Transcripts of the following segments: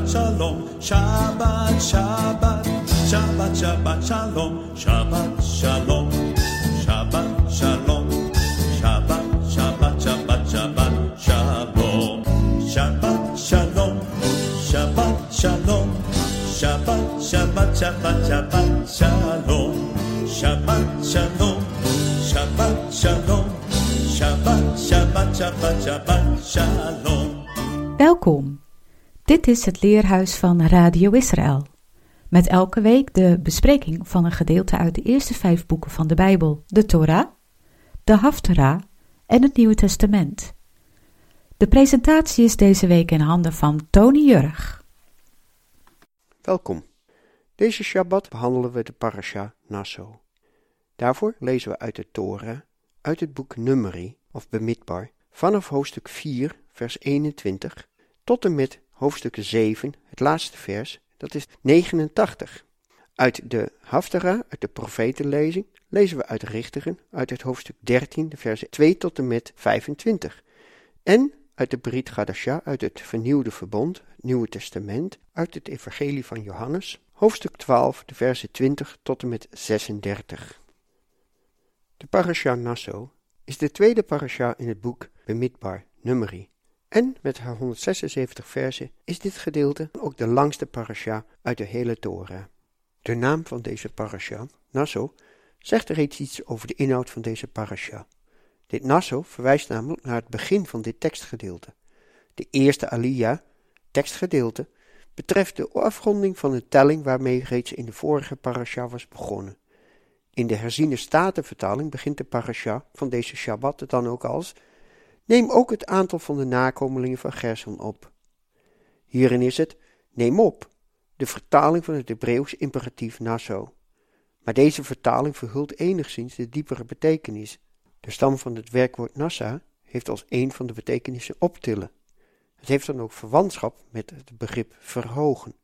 Shabbat Shalom, Shabbat, Shabbat, Shabbat, Shabbat Shalom, Shabbat Dit is het leerhuis van Radio Israël. Met elke week de bespreking van een gedeelte uit de eerste vijf boeken van de Bijbel, de Torah, de Haftarah en het Nieuwe Testament. De presentatie is deze week in handen van Tony Jurg. Welkom. Deze Shabbat behandelen we de parasha Naso. Daarvoor lezen we uit de Torah, uit het boek Numeri of Bemidbar, vanaf hoofdstuk 4, vers 21 tot en met hoofdstuk 7, het laatste vers, dat is 89. Uit de Haftara, uit de profetenlezing, lezen we uit Richteren, uit het hoofdstuk 13, de versen 2 tot en met 25. En uit de Brit Gadasha, uit het vernieuwde verbond, het Nieuwe Testament, uit het Evangelie van Johannes, hoofdstuk 12, de versen 20 tot en met 36. De parasha Nasso is de tweede parasha in het boek Bemidbar, Numeri. En met haar 176 versen is dit gedeelte ook de langste parasha uit de hele Torah. De naam van deze parasha, Nasso, zegt reeds iets over de inhoud van deze parasha. Dit Nasso verwijst namelijk naar het begin van dit tekstgedeelte. De eerste Aliyah, tekstgedeelte, betreft de afronding van een telling waarmee reeds in de vorige parasha was begonnen. In de herziene statenvertaling begint de parasha van deze Shabbat dan ook als Neem ook het aantal van de nakomelingen van Gerson op. Hierin is het neem op, de vertaling van het Hebreeuws imperatief naso. Maar deze vertaling verhult enigszins de diepere betekenis. De stam van het werkwoord nassa heeft als een van de betekenissen optillen. Het heeft dan ook verwantschap met het begrip verhogen.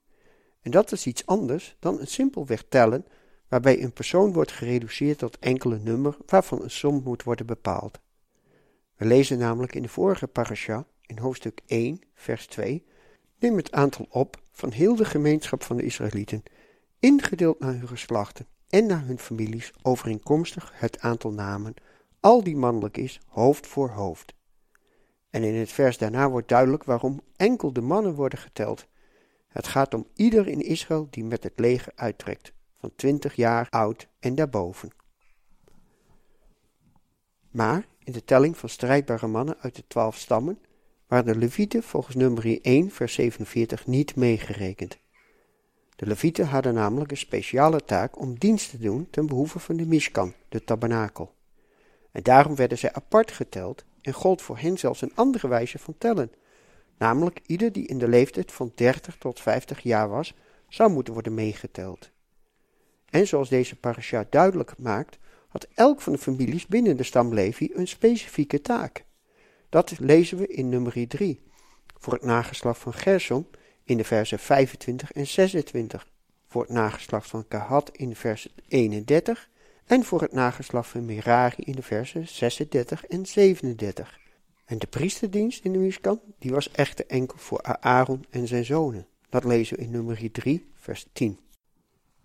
En dat is iets anders dan een simpelweg tellen, waarbij een persoon wordt gereduceerd tot enkele nummer waarvan een som moet worden bepaald. We lezen namelijk in de vorige parasha, in hoofdstuk 1, vers 2, neem het aantal op van heel de gemeenschap van de Israëlieten, ingedeeld naar hun geslachten en naar hun families, overeenkomstig het aantal namen, al die mannelijk is, hoofd voor hoofd. En in het vers daarna wordt duidelijk waarom enkel de mannen worden geteld. Het gaat om ieder in Israël die met het leger uittrekt, van twintig jaar oud en daarboven. Maar in de telling van strijdbare mannen uit de twaalf stammen waren de Levieten volgens nummer 1 vers 47 niet meegerekend. De Levieten hadden namelijk een speciale taak om dienst te doen ten behoeve van de Mishkan, de tabernakel. En daarom werden zij apart geteld en gold voor hen zelfs een andere wijze van tellen. Namelijk ieder die in de leeftijd van 30 tot 50 jaar was, zou moeten worden meegeteld. En zoals deze parasha duidelijk maakt, had elk van de families binnen de stam Levi een specifieke taak. Dat lezen we in nummer 3, voor het nageslacht van Gerson in de versen 25 en 26, voor het nageslacht van Kahat in de versen 31 en voor het nageslacht van Merari in de versen 36 en 37. En de priesterdienst in de Mishkan, die was echter enkel voor Aaron en zijn zonen. Dat lezen we in nummer 3, vers 10.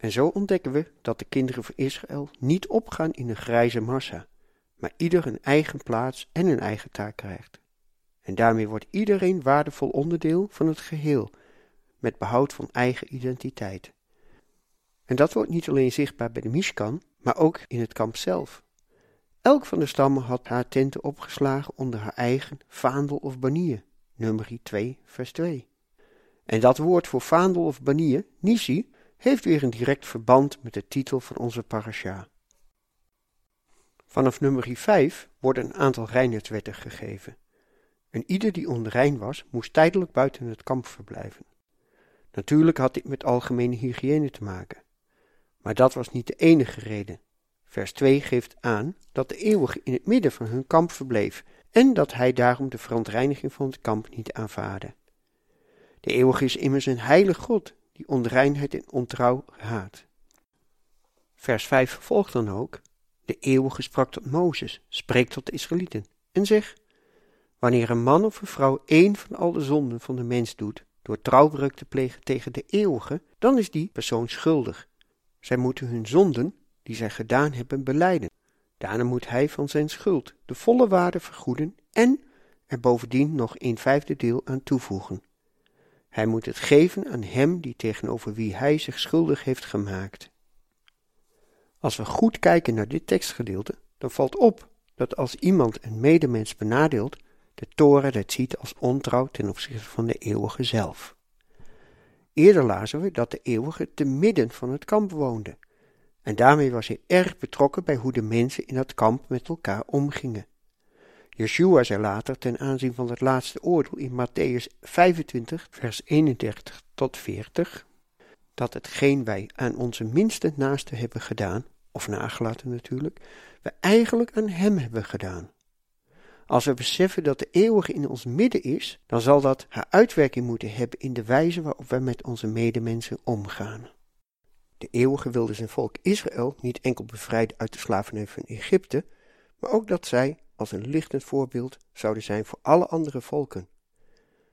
En zo ontdekken we dat de kinderen van Israël niet opgaan in een grijze massa, maar ieder een eigen plaats en een eigen taak krijgt. En daarmee wordt iedereen waardevol onderdeel van het geheel, met behoud van eigen identiteit. En dat wordt niet alleen zichtbaar bij de Mishkan, maar ook in het kamp zelf. Elk van de stammen had haar tenten opgeslagen onder haar eigen vaandel of banier, nummer 2, vers 2. En dat woord voor vaandel of banier, nisi, heeft weer een direct verband met de titel van onze parasha. Vanaf nummer 5 worden een aantal reinheidswetten gegeven. En ieder die onrein was, moest tijdelijk buiten het kamp verblijven. Natuurlijk had dit met algemene hygiëne te maken. Maar dat was niet de enige reden. Vers 2 geeft aan dat de eeuwige in het midden van hun kamp verbleef en dat hij daarom de verontreiniging van het kamp niet aanvaarde. De eeuwige is immers een heilig God die onreinheid en ontrouw haat. Vers 5 vervolgt dan ook: De eeuwige sprak tot Mozes, spreekt tot de Israëlieten, en zeg: Wanneer een man of een vrouw één van al de zonden van de mens doet, door trouwbreuk te plegen tegen de eeuwige, dan is die persoon schuldig. Zij moeten hun zonden, die zij gedaan hebben, beleiden. Daarna moet hij van zijn schuld de volle waarde vergoeden en er bovendien nog een vijfde deel aan toevoegen. Hij moet het geven aan hem die tegenover wie hij zich schuldig heeft gemaakt. Als we goed kijken naar dit tekstgedeelte, dan valt op dat als iemand een medemens benadeelt, de toren dat ziet als ontrouw ten opzichte van de eeuwige zelf. Eerder lazen we dat de eeuwige te midden van het kamp woonde, en daarmee was hij erg betrokken bij hoe de mensen in dat kamp met elkaar omgingen. Yeshua zei later ten aanzien van het laatste oordeel in Matthäus 25, vers 31 tot 40, dat hetgeen wij aan onze minste naaste hebben gedaan, of nagelaten natuurlijk, we eigenlijk aan hem hebben gedaan. Als we beseffen dat de eeuwige in ons midden is, dan zal dat haar uitwerking moeten hebben in de wijze waarop wij met onze medemensen omgaan. De eeuwige wilde zijn volk Israël niet enkel bevrijden uit de slavernij van Egypte, maar ook dat zij als een lichtend voorbeeld zouden zijn voor alle andere volken.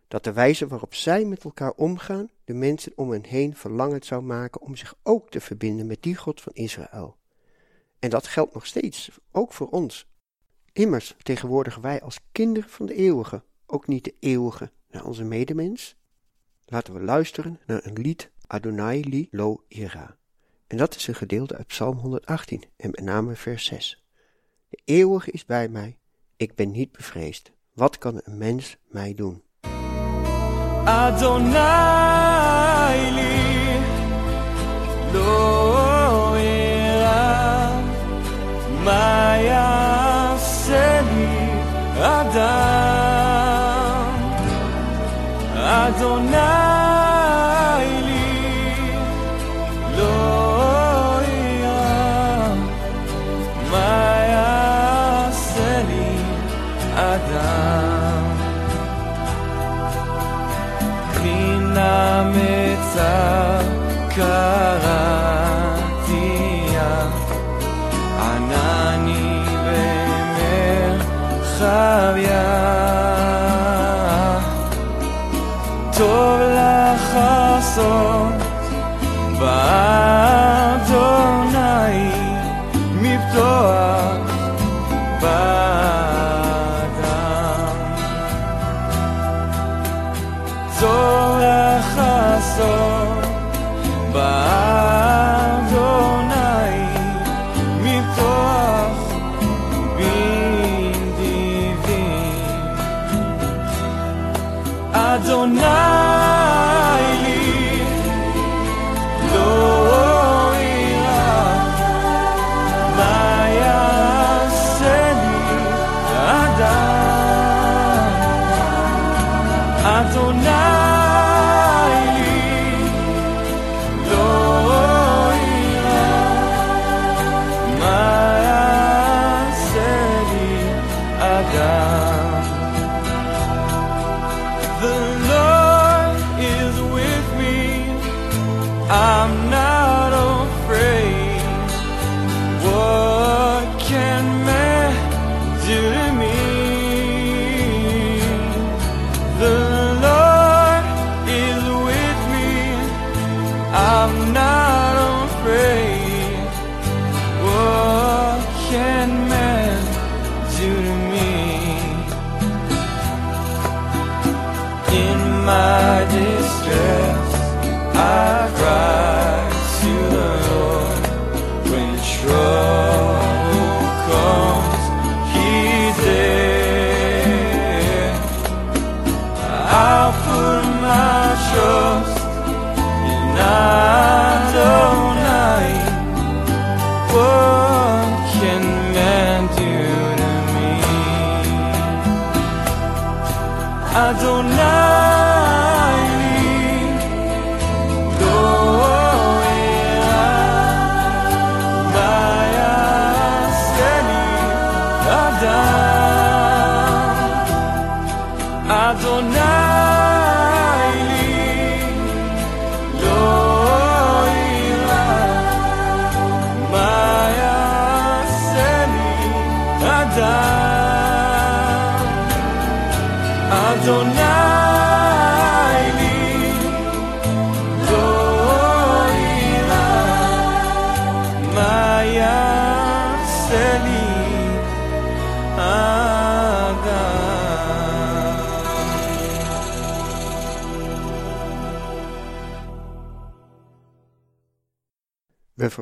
Dat de wijze waarop zij met elkaar omgaan, de mensen om hen heen verlangend zou maken om zich ook te verbinden met die God van Israël. En dat geldt nog steeds, ook voor ons. Immers tegenwoordigen wij als kinderen van de eeuwige, ook niet de eeuwige, naar onze medemens. Laten we luisteren naar een lied Adonai li lo ira. En dat is een gedeelte uit Psalm 118 en met name vers 6. De eeuwige is bij mij, ik ben niet bevreesd. Wat kan een mens mij doen? Adonai li lo ira Maya Adam Adonai במרחביה טוב לך Adonai,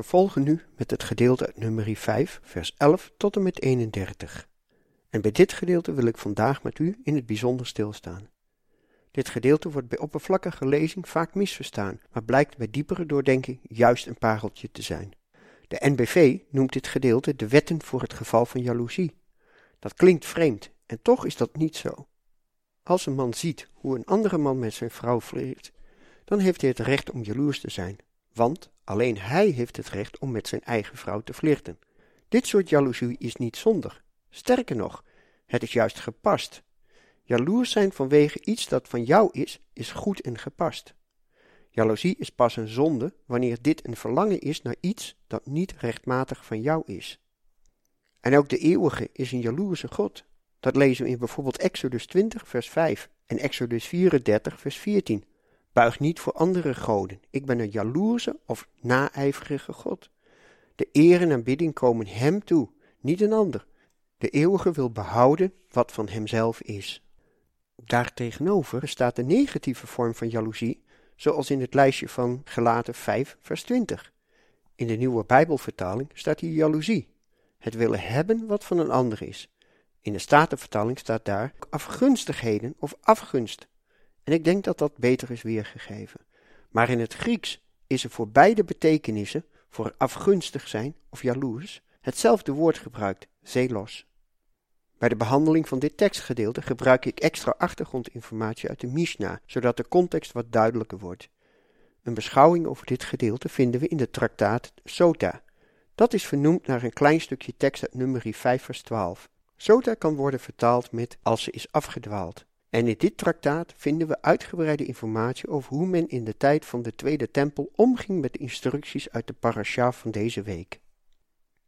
vervolgen nu met het gedeelte uit nummer 5, vers 11 tot en met 31. En bij dit gedeelte wil ik vandaag met u in het bijzonder stilstaan. Dit gedeelte wordt bij oppervlakkige lezing vaak misverstaan, maar blijkt bij diepere doordenking juist een pareltje te zijn. De NBV noemt dit gedeelte de wetten voor het geval van jaloezie. Dat klinkt vreemd, en toch is dat niet zo. Als een man ziet hoe een andere man met zijn vrouw flirt, dan heeft hij het recht om jaloers te zijn, want alleen hij heeft het recht om met zijn eigen vrouw te flirten. Dit soort jaloezie is niet zondig. Sterker nog, het is juist gepast. Jaloers zijn vanwege iets dat van jou is, is goed en gepast. Jaloezie is pas een zonde wanneer dit een verlangen is naar iets dat niet rechtmatig van jou is. En ook de eeuwige is een jaloerse God. Dat lezen we in bijvoorbeeld Exodus 20, vers 5 en Exodus 34, vers 14. Buig niet voor andere goden. Ik ben een jaloerse of naijverige God. De eer en aanbidding komen hem toe, niet een ander. De eeuwige wil behouden wat van hemzelf is. Daartegenover staat de negatieve vorm van jaloezie, zoals in het lijstje van Gelaten 5, vers 20. In de nieuwe Bijbelvertaling staat hier jaloezie, het willen hebben wat van een ander is. In de Statenvertaling staat daar afgunstigheden of afgunst. En ik denk dat dat beter is weergegeven. Maar in het Grieks is er voor beide betekenissen, voor afgunstig zijn of jaloers, hetzelfde woord gebruikt, zelos. Bij de behandeling van dit tekstgedeelte gebruik ik extra achtergrondinformatie uit de Mishnah, zodat de context wat duidelijker wordt. Een beschouwing over dit gedeelte vinden we in de traktaat Sota. Dat is vernoemd naar een klein stukje tekst uit nummer 5 vers 12. Sota kan worden vertaald met als ze is afgedwaald. En in dit traktaat vinden we uitgebreide informatie over hoe men in de tijd van de Tweede Tempel omging met de instructies uit de parasha van deze week.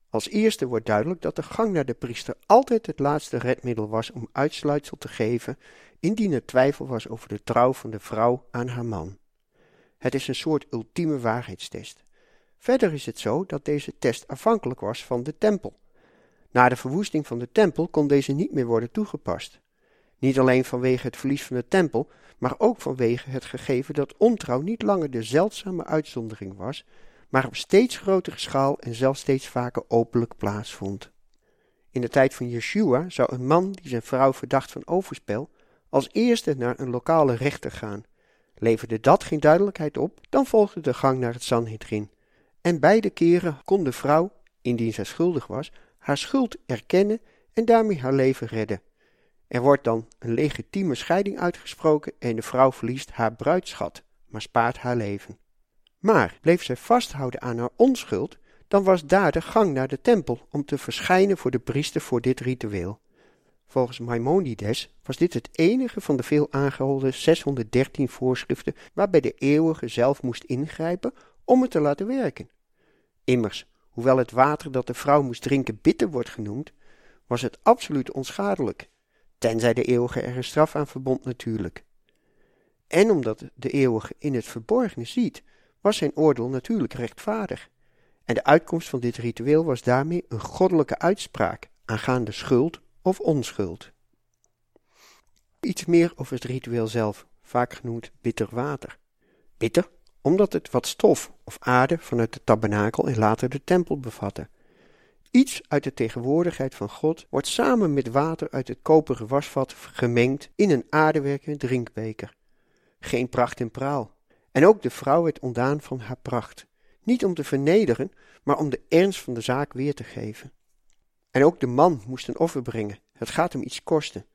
Als eerste wordt duidelijk dat de gang naar de priester altijd het laatste redmiddel was om uitsluitsel te geven indien er twijfel was over de trouw van de vrouw aan haar man. Het is een soort ultieme waarheidstest. Verder is het zo dat deze test afhankelijk was van de tempel. Na de verwoesting van de tempel kon deze niet meer worden toegepast. Niet alleen vanwege het verlies van de tempel, maar ook vanwege het gegeven dat ontrouw niet langer de zeldzame uitzondering was, maar op steeds grotere schaal en zelfs steeds vaker openlijk plaatsvond. In de tijd van Yeshua zou een man die zijn vrouw verdacht van overspel als eerste naar een lokale rechter gaan. Leverde dat geen duidelijkheid op, dan volgde de gang naar het Sanhedrin. En beide keren kon de vrouw, indien zij schuldig was, haar schuld erkennen en daarmee haar leven redden. Er wordt dan een legitieme scheiding uitgesproken en de vrouw verliest haar bruidschat, maar spaart haar leven. Maar bleef zij vasthouden aan haar onschuld, dan was daar de gang naar de tempel om te verschijnen voor de priester voor dit ritueel. Volgens Maimonides was dit het enige van de veel aangeholde 613 voorschriften waarbij de eeuwige zelf moest ingrijpen om het te laten werken. Immers, hoewel het water dat de vrouw moest drinken bitter wordt genoemd, was het absoluut onschadelijk, tenzij de eeuwige er een straf aan verbond natuurlijk. En omdat de eeuwige in het verborgene ziet, was zijn oordeel natuurlijk rechtvaardig. En de uitkomst van dit ritueel was daarmee een goddelijke uitspraak aangaande schuld of onschuld. Iets meer over het ritueel zelf, vaak genoemd bitter water. Bitter omdat het wat stof of aarde vanuit de tabernakel en later de tempel bevatte. Iets uit de tegenwoordigheid van God wordt samen met water uit het koperen wasvat gemengd in een aardewerken drinkbeker. Geen pracht en praal. En ook de vrouw werd ontdaan van haar pracht, niet om te vernederen, maar om de ernst van de zaak weer te geven. En ook de man moest een offer brengen, het gaat hem iets kosten.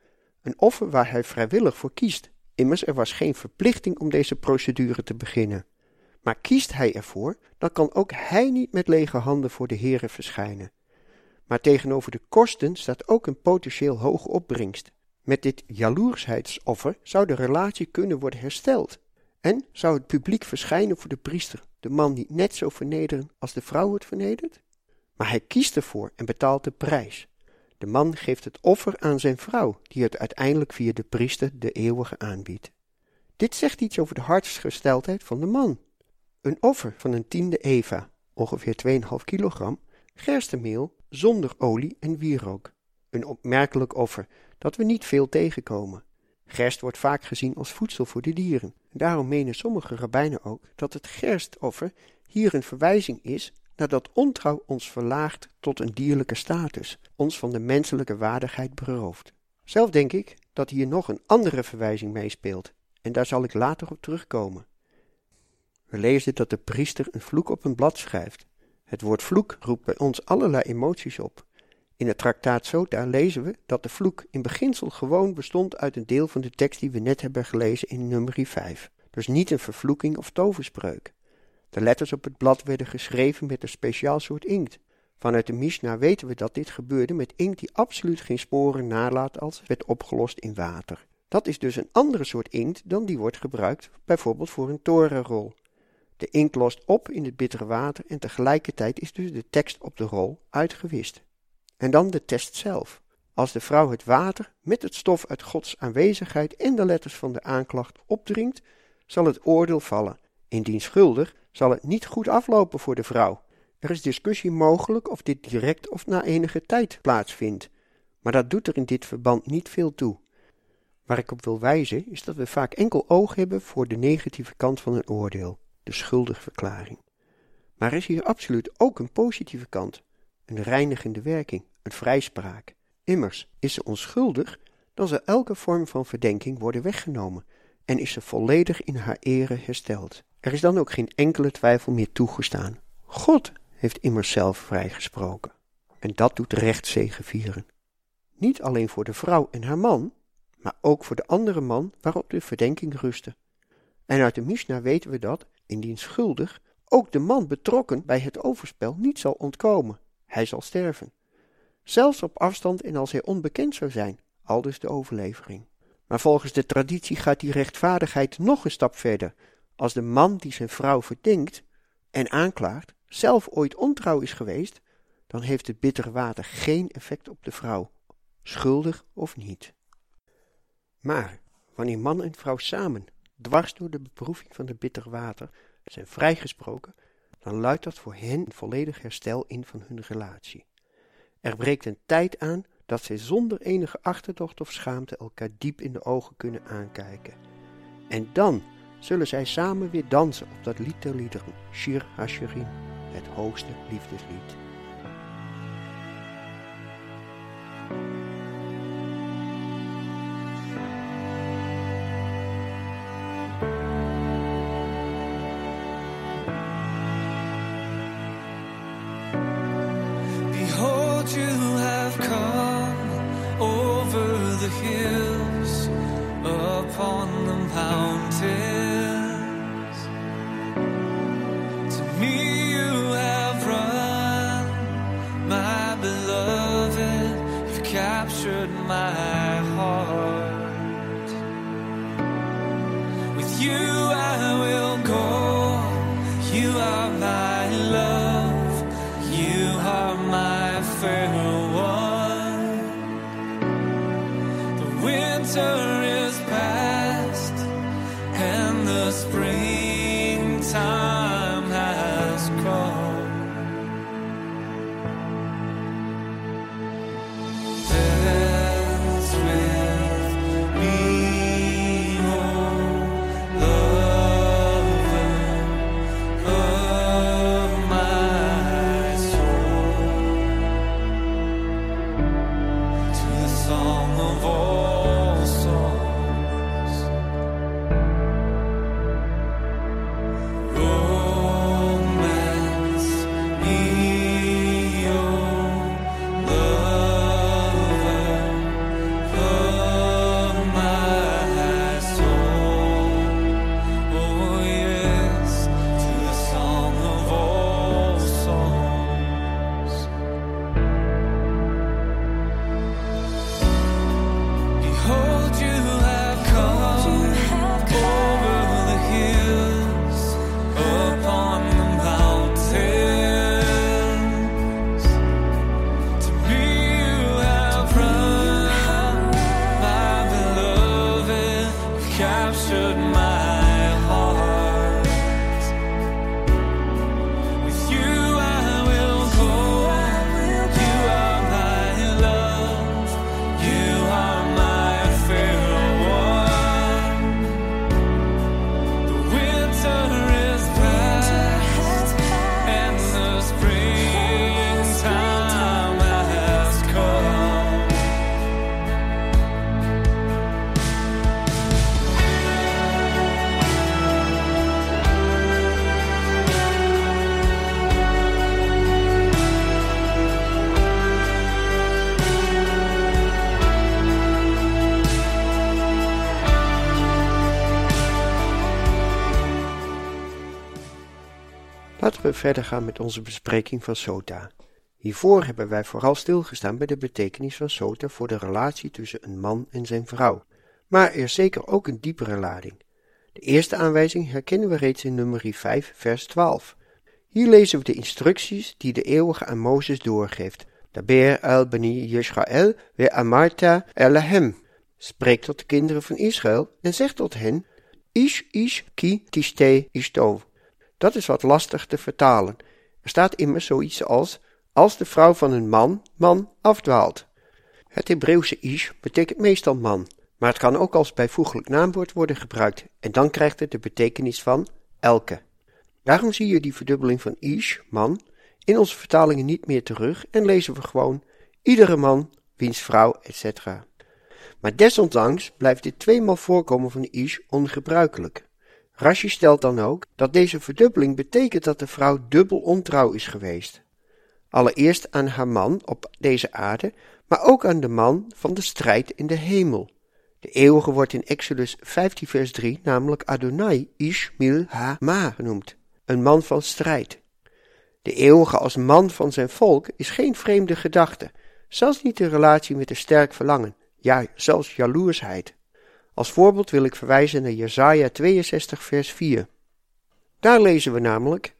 Een offer waar hij vrijwillig voor kiest, immers er was geen verplichting om deze procedure te beginnen. Maar kiest hij ervoor, dan kan ook hij niet met lege handen voor de Heere verschijnen. Maar tegenover de kosten staat ook een potentieel hoge opbrengst. Met dit jaloersheidsoffer zou de relatie kunnen worden hersteld. En zou het publiek verschijnen voor de priester, de man niet net zo vernederen als de vrouw wordt vernederd? Maar hij kiest ervoor en betaalt de prijs. De man geeft het offer aan zijn vrouw, die het uiteindelijk via de priester de eeuwige aanbiedt. Dit zegt iets over de hartsgesteldheid van de man. Een offer van een tiende eva, ongeveer 2,5 kilogram, gerstemeel zonder olie en wierook. Een opmerkelijk offer dat we niet veel tegenkomen. Gerst wordt vaak gezien als voedsel voor de dieren. Daarom menen sommige rabbijnen ook dat het gerstoffer hier een verwijzing is nadat ontrouw ons verlaagt tot een dierlijke status, ons van de menselijke waardigheid berooft. Zelf denk ik dat hier nog een andere verwijzing meespeelt, en daar zal ik later op terugkomen. We lezen dat de priester een vloek op een blad schrijft. Het woord vloek roept bij ons allerlei emoties op. In het traktaat Sota lezen we dat de vloek in beginsel gewoon bestond uit een deel van de tekst die we net hebben gelezen in nummer 5. Dus niet een vervloeking of toverspreuk. De letters op het blad werden geschreven met een speciaal soort inkt. Vanuit de Mishnah weten we dat dit gebeurde met inkt die absoluut geen sporen nalaat als het werd opgelost in water. Dat is dus een andere soort inkt dan die wordt gebruikt bijvoorbeeld voor een torenrol. De inkt lost op in het bittere water en tegelijkertijd is dus de tekst op de rol uitgewist. En dan de test zelf. Als de vrouw het water met het stof uit Gods aanwezigheid en de letters van de aanklacht opdringt, zal het oordeel vallen. Indien schuldig, zal het niet goed aflopen voor de vrouw. Er is discussie mogelijk of dit direct of na enige tijd plaatsvindt, maar dat doet er in dit verband niet veel toe. Waar ik op wil wijzen is dat we vaak enkel oog hebben voor de negatieve kant van een oordeel, de schuldigverklaring. Maar er is hier absoluut ook een positieve kant, een reinigende werking, een vrijspraak. Immers, is ze onschuldig, dan zal elke vorm van verdenking worden weggenomen en is ze volledig in haar ere hersteld. Er is dan ook geen enkele twijfel meer toegestaan. God heeft immers zelf vrijgesproken. En dat doet recht zegevieren. Niet alleen voor de vrouw en haar man, maar ook voor de andere man waarop de verdenking rustte. En uit de Mishnah weten we dat, indien schuldig, ook de man betrokken bij het overspel niet zal ontkomen. Hij zal sterven. Zelfs op afstand en als hij onbekend zou zijn, aldus de overlevering. Maar volgens de traditie gaat die rechtvaardigheid nog een stap verder. Als de man die zijn vrouw verdenkt en aanklaagt, zelf ooit ontrouw is geweest, dan heeft het bittere water geen effect op de vrouw, schuldig of niet. Maar wanneer man en vrouw samen, dwars door de beproeving van het bittere water, zijn vrijgesproken, dan luidt dat voor hen een volledig herstel in van hun relatie. Er breekt een tijd aan dat zij zonder enige achterdocht of schaamte elkaar diep in de ogen kunnen aankijken. En dan zullen zij samen weer dansen op dat lied der liederen, Shir HaShirim, het hoogste liefdeslied. and. Verder gaan met onze bespreking van Sota. Hiervoor hebben wij vooral stilgestaan bij de betekenis van Sota voor de relatie tussen een man en zijn vrouw. Maar er is zeker ook een diepere lading. De eerste aanwijzing herkennen we reeds in nummer 5, vers 12. Hier lezen we de instructies die de eeuwige aan Mozes doorgeeft. Daber el bani Yisrael we amarta elahem. Spreek tot de kinderen van Israël en zeg tot hen, Ish ish ki tiste istov. Dat is wat lastig te vertalen. Er staat immers zoiets als, als de vrouw van een man, man afdwaalt. Het Hebreeuwse ish betekent meestal man, maar het kan ook als bijvoeglijk naamwoord worden gebruikt en dan krijgt het de betekenis van elke. Daarom zie je die verdubbeling van ish, man, in onze vertalingen niet meer terug en lezen we gewoon iedere man, wiens vrouw, etc. Maar desondanks blijft dit tweemaal voorkomen van ish ongebruikelijk. Rashi stelt dan ook dat deze verdubbeling betekent dat de vrouw dubbel ontrouw is geweest. Allereerst aan haar man op deze aarde, maar ook aan de man van de strijd in de hemel. De eeuwige wordt in Exodus 15 vers 3 namelijk Adonai Ishmil Ha-Ma genoemd, een man van strijd. De eeuwige als man van zijn volk is geen vreemde gedachte, zelfs niet in relatie met een sterk verlangen, ja, zelfs jaloersheid. Als voorbeeld wil ik verwijzen naar Jesaja 62 vers 4. Daar lezen we namelijk,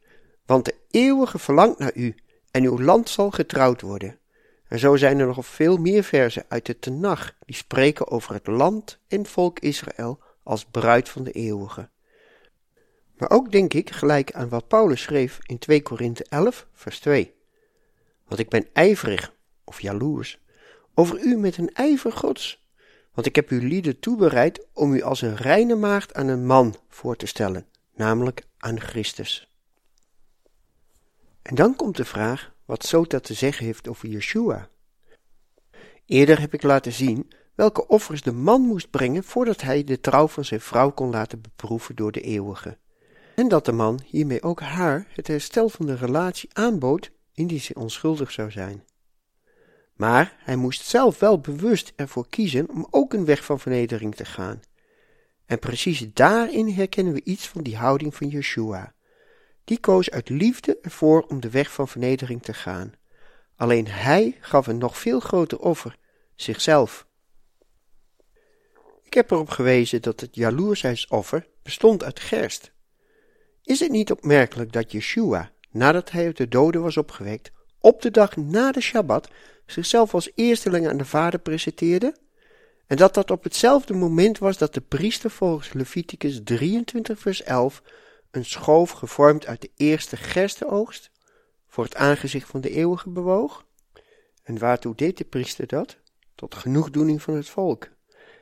want de eeuwige verlangt naar u en uw land zal getrouwd worden. En zo zijn er nog veel meer verzen uit de Tenach die spreken over het land en volk Israël als bruid van de eeuwige. Maar ook denk ik gelijk aan wat Paulus schreef in 2 Korinthe 11 vers 2. Want ik ben ijverig of jaloers over u met een ijver gods want ik heb uw lieden toebereid om u als een reine maagd aan een man voor te stellen, namelijk aan Christus. En dan komt de vraag wat Sota te zeggen heeft over Yeshua. Eerder heb ik laten zien welke offers de man moest brengen voordat hij de trouw van zijn vrouw kon laten beproeven door de eeuwige. En dat de man hiermee ook haar het herstel van de relatie aanbood indien ze onschuldig zou zijn. Maar hij moest zelf wel bewust ervoor kiezen om ook een weg van vernedering te gaan. En precies daarin herkennen we iets van die houding van Yeshua. Die koos uit liefde ervoor om de weg van vernedering te gaan. Alleen hij gaf een nog veel groter offer, zichzelf. Ik heb erop gewezen dat het jaloersheidsoffer bestond uit gerst. Is het niet opmerkelijk dat Yeshua, nadat hij uit de doden was opgewekt, op de dag na de Shabbat zichzelf als eersteling aan de Vader presenteerde, en dat dat op hetzelfde moment was dat de priester volgens Leviticus 23 vers 11 een schoof gevormd uit de eerste gerstenoogst voor het aangezicht van de eeuwige bewoog? En waartoe deed de priester dat? Tot genoegdoening van het volk.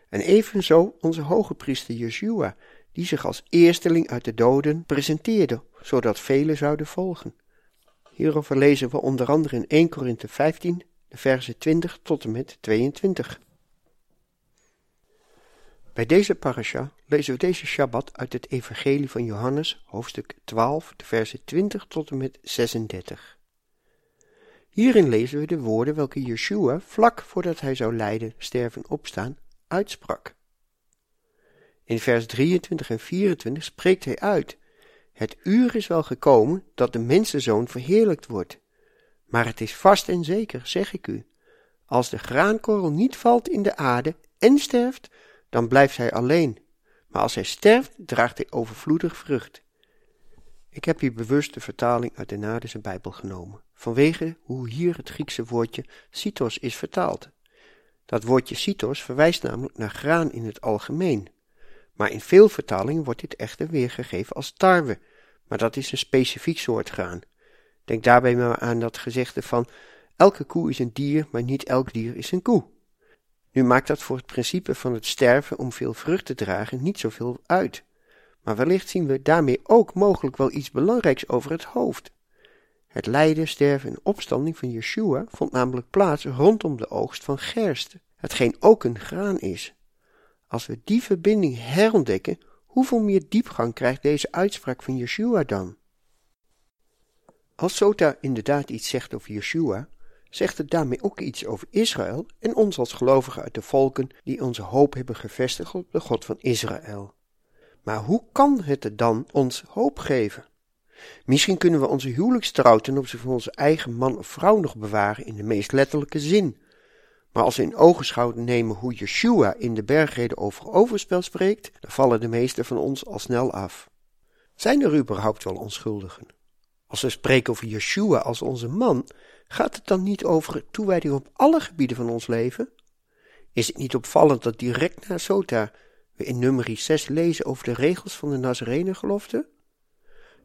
En evenzo onze hoge priester Yeshua, die zich als eersteling uit de doden presenteerde, zodat velen zouden volgen. Hierover lezen we onder andere in 1 Korinthe 15, de versen 20 tot en met 22. Bij deze parasha lezen we deze Shabbat uit het Evangelie van Johannes, hoofdstuk 12, de versen 20 tot en met 36. Hierin lezen we de woorden welke Yeshua vlak voordat hij zou lijden, sterven, opstaan, uitsprak. In vers 23 en 24 spreekt hij uit: Het uur is wel gekomen dat de mensenzoon verheerlijkt wordt. Maar het is vast en zeker, zeg ik u, als de graankorrel niet valt in de aarde en sterft, dan blijft hij alleen. Maar als hij sterft, draagt hij overvloedig vrucht. Ik heb hier bewust de vertaling uit de Nadense Bijbel genomen, vanwege hoe hier het Griekse woordje cytos is vertaald. Dat woordje cytos verwijst namelijk naar graan in het algemeen. Maar in veel vertalingen wordt dit echter weergegeven als tarwe, maar dat is een specifiek soort graan. Denk daarbij maar aan dat gezegde van elke koe is een dier, maar niet elk dier is een koe. Nu maakt dat voor het principe van het sterven om veel vrucht te dragen niet zoveel uit. Maar wellicht zien we daarmee ook mogelijk wel iets belangrijks over het hoofd. Het lijden, sterven en opstanding van Yeshua vond namelijk plaats rondom de oogst van gerst, hetgeen ook een graan is. Als we die verbinding herontdekken, hoeveel meer diepgang krijgt deze uitspraak van Yeshua dan? Als Sota inderdaad iets zegt over Yeshua, zegt het daarmee ook iets over Israël en ons als gelovigen uit de volken die onze hoop hebben gevestigd op de God van Israël. Maar hoe kan het dan ons hoop geven? Misschien kunnen we onze huwelijkstrouw ten opzichte van onze eigen man of vrouw nog bewaren in de meest letterlijke zin. Maar als we in ogenschouw nemen hoe Yeshua in de bergreden over overspel spreekt, dan vallen de meesten van ons al snel af. Zijn er überhaupt wel onschuldigen? Als we spreken over Yeshua als onze man, gaat het dan niet over toewijding op alle gebieden van ons leven? Is het niet opvallend dat direct na Sota we in nummer 6 lezen over de regels van de Nazarenengelofte?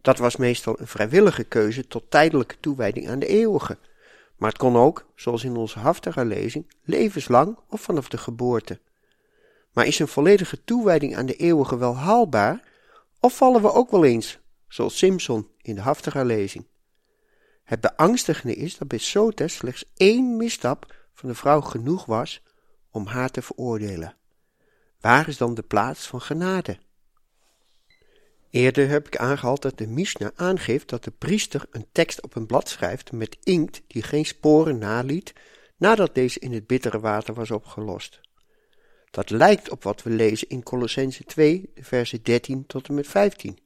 Dat was meestal een vrijwillige keuze tot tijdelijke toewijding aan de eeuwige. Maar het kon ook, zoals in onze Haftara-lezing, levenslang of vanaf de geboorte. Maar is een volledige toewijding aan de eeuwige wel haalbaar? Of vallen we ook wel eens, zoals Simpson in de Haftara-lezing? Het beangstigende is dat bij Sotes slechts één misstap van de vrouw genoeg was om haar te veroordelen. Waar is dan de plaats van genade? Eerder heb ik aangehaald dat de Mishnah aangeeft dat de priester een tekst op een blad schrijft met inkt die geen sporen naliet nadat deze in het bittere water was opgelost. Dat lijkt op wat we lezen in Colossense 2, versen 13 tot en met 15,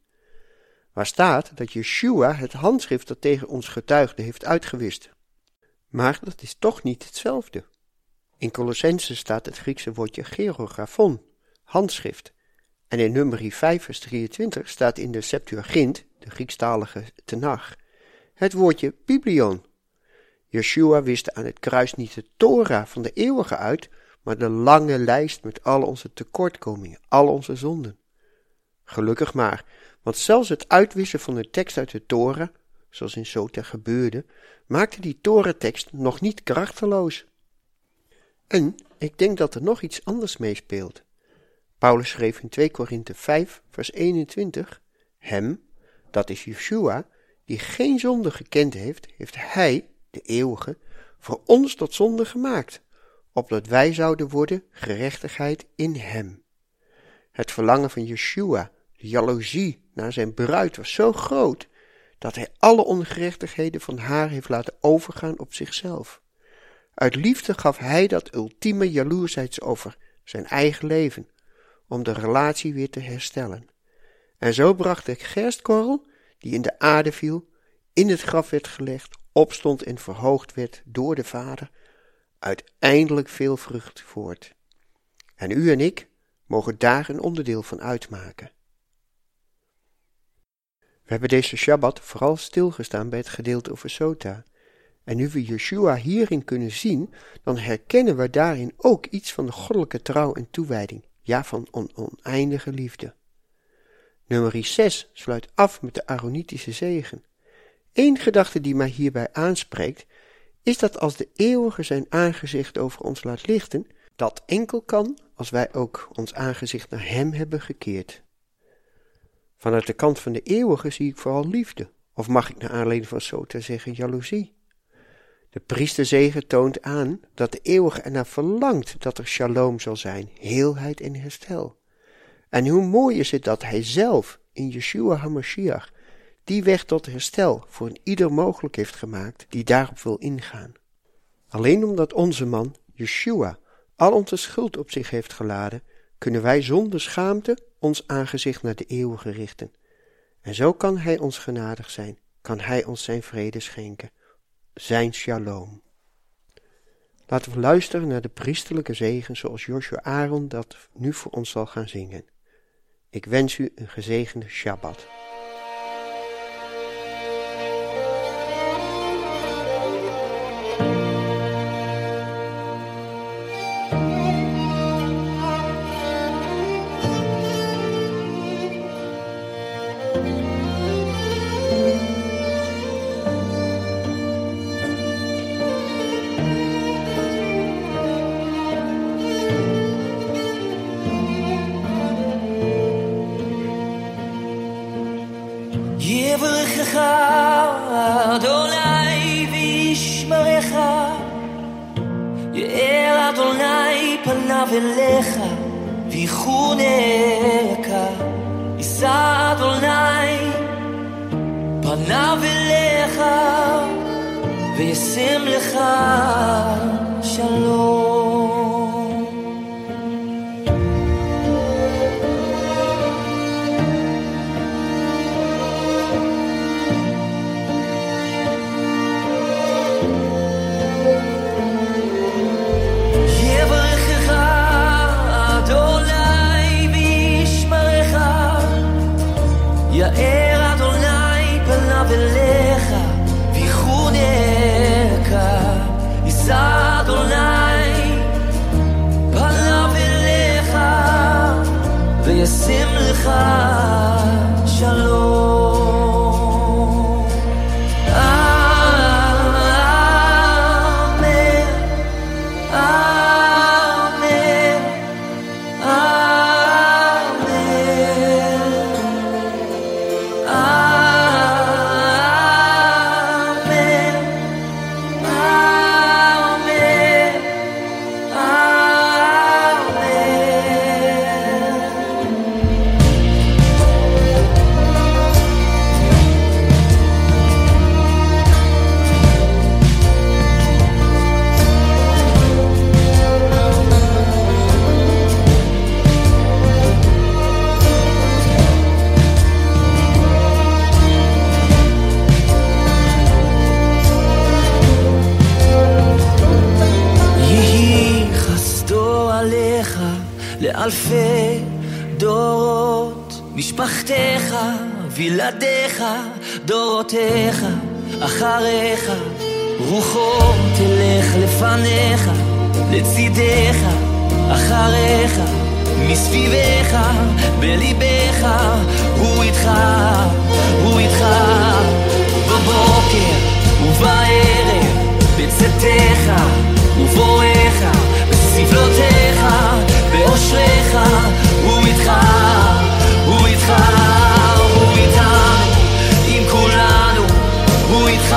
waar staat dat Yeshua het handschrift dat tegen ons getuigde heeft uitgewist. Maar dat is toch niet hetzelfde. In Colossense staat het Griekse woordje gerografon, handschrift, en in nummer 5 vers 23 staat in de Septuagint, de Griekstalige Tenach, het woordje biblion. Yeshua wist aan het kruis niet de Torah van de eeuwige uit, maar de lange lijst met al onze tekortkomingen, al onze zonden. Gelukkig maar, want zelfs het uitwissen van de tekst uit de Torah, zoals in Sota gebeurde, maakte die Torah-tekst nog niet krachteloos. En ik denk dat er nog iets anders meespeelt. Paulus schreef in 2 Korinthe 5, vers 21: Hem, dat is Yeshua, die geen zonde gekend heeft, heeft Hij, de eeuwige, voor ons tot zonde gemaakt, opdat wij zouden worden gerechtigheid in Hem. Het verlangen van Yeshua, de jaloezie naar zijn bruid, was zo groot dat hij alle ongerechtigheden van haar heeft laten overgaan op zichzelf. Uit liefde gaf hij dat ultieme jaloersheidsover, zijn eigen leven, om de relatie weer te herstellen. En zo bracht de gerstkorrel, die in de aarde viel, in het graf werd gelegd, opstond en verhoogd werd door de Vader, uiteindelijk veel vrucht voort. En u en ik mogen daar een onderdeel van uitmaken. We hebben deze Shabbat vooral stilgestaan bij het gedeelte over Sota. En nu we Yeshua hierin kunnen zien, dan herkennen we daarin ook iets van de goddelijke trouw en toewijding ja van on oneindige liefde. Nummer 6 sluit af met de Aaronitische zegen. Eén gedachte die mij hierbij aanspreekt, is dat als de eeuwige zijn aangezicht over ons laat lichten, dat enkel kan als wij ook ons aangezicht naar hem hebben gekeerd. Vanuit de kant van de eeuwige zie ik vooral liefde, of mag ik naar aanleiding van Sota zeggen jaloezie. De priesterzegen toont aan dat de eeuwige ernaar verlangt dat er shalom zal zijn, heelheid en herstel. En hoe mooi is het dat hij zelf in Yeshua HaMashiach die weg tot herstel voor een ieder mogelijk heeft gemaakt die daarop wil ingaan. Alleen omdat onze man, Yeshua, al onze schuld op zich heeft geladen, kunnen wij zonder schaamte ons aangezicht naar de eeuwige richten. En zo kan hij ons genadig zijn, kan hij ons zijn vrede schenken zijn shalom. Laten we luisteren naar de priesterlijke zegen zoals Joshua Aaron dat nu voor ons zal gaan zingen. Ik wens u een gezegende Shabbat. side אלפי דורות, משפחתך, וילדיך, דורותיך, אחריך, רוחו תלך לפניך, לצידך, אחריך, מסביבך, בליבך, הוא איתך, הוא איתך, בבוקר ובערב, בצאתך ובואך, בסבלותיך, באושריך, הוא איתך, הוא הוא עם כולנו, הוא איתך,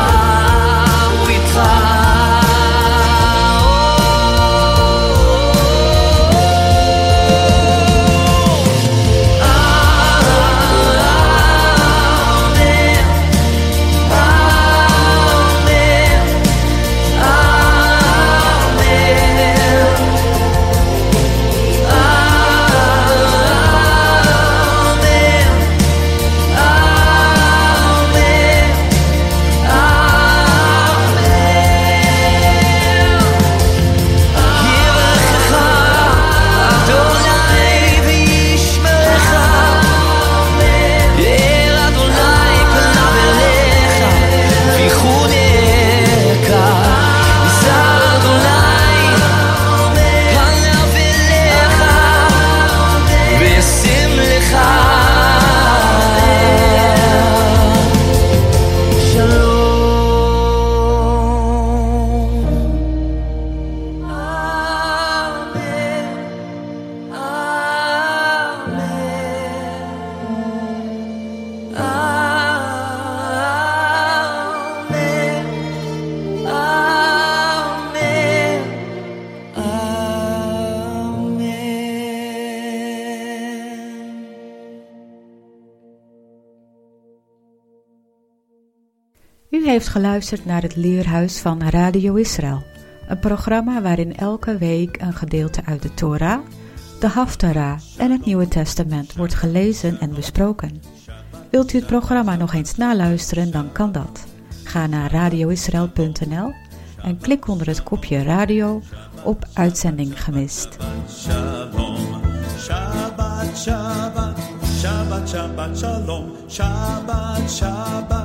U heeft geluisterd naar het Leerhuis van Radio Israël, een programma waarin elke week een gedeelte uit de Torah, de Haftarah en het Nieuwe Testament wordt gelezen en besproken. Wilt u het programma nog eens naluisteren, dan kan dat. Ga naar radioisrael.nl en klik onder het kopje radio op uitzending gemist. Shabbat, Shabbat, Shabbat, Shabbat, Shalom, Shabbat, Shabbat,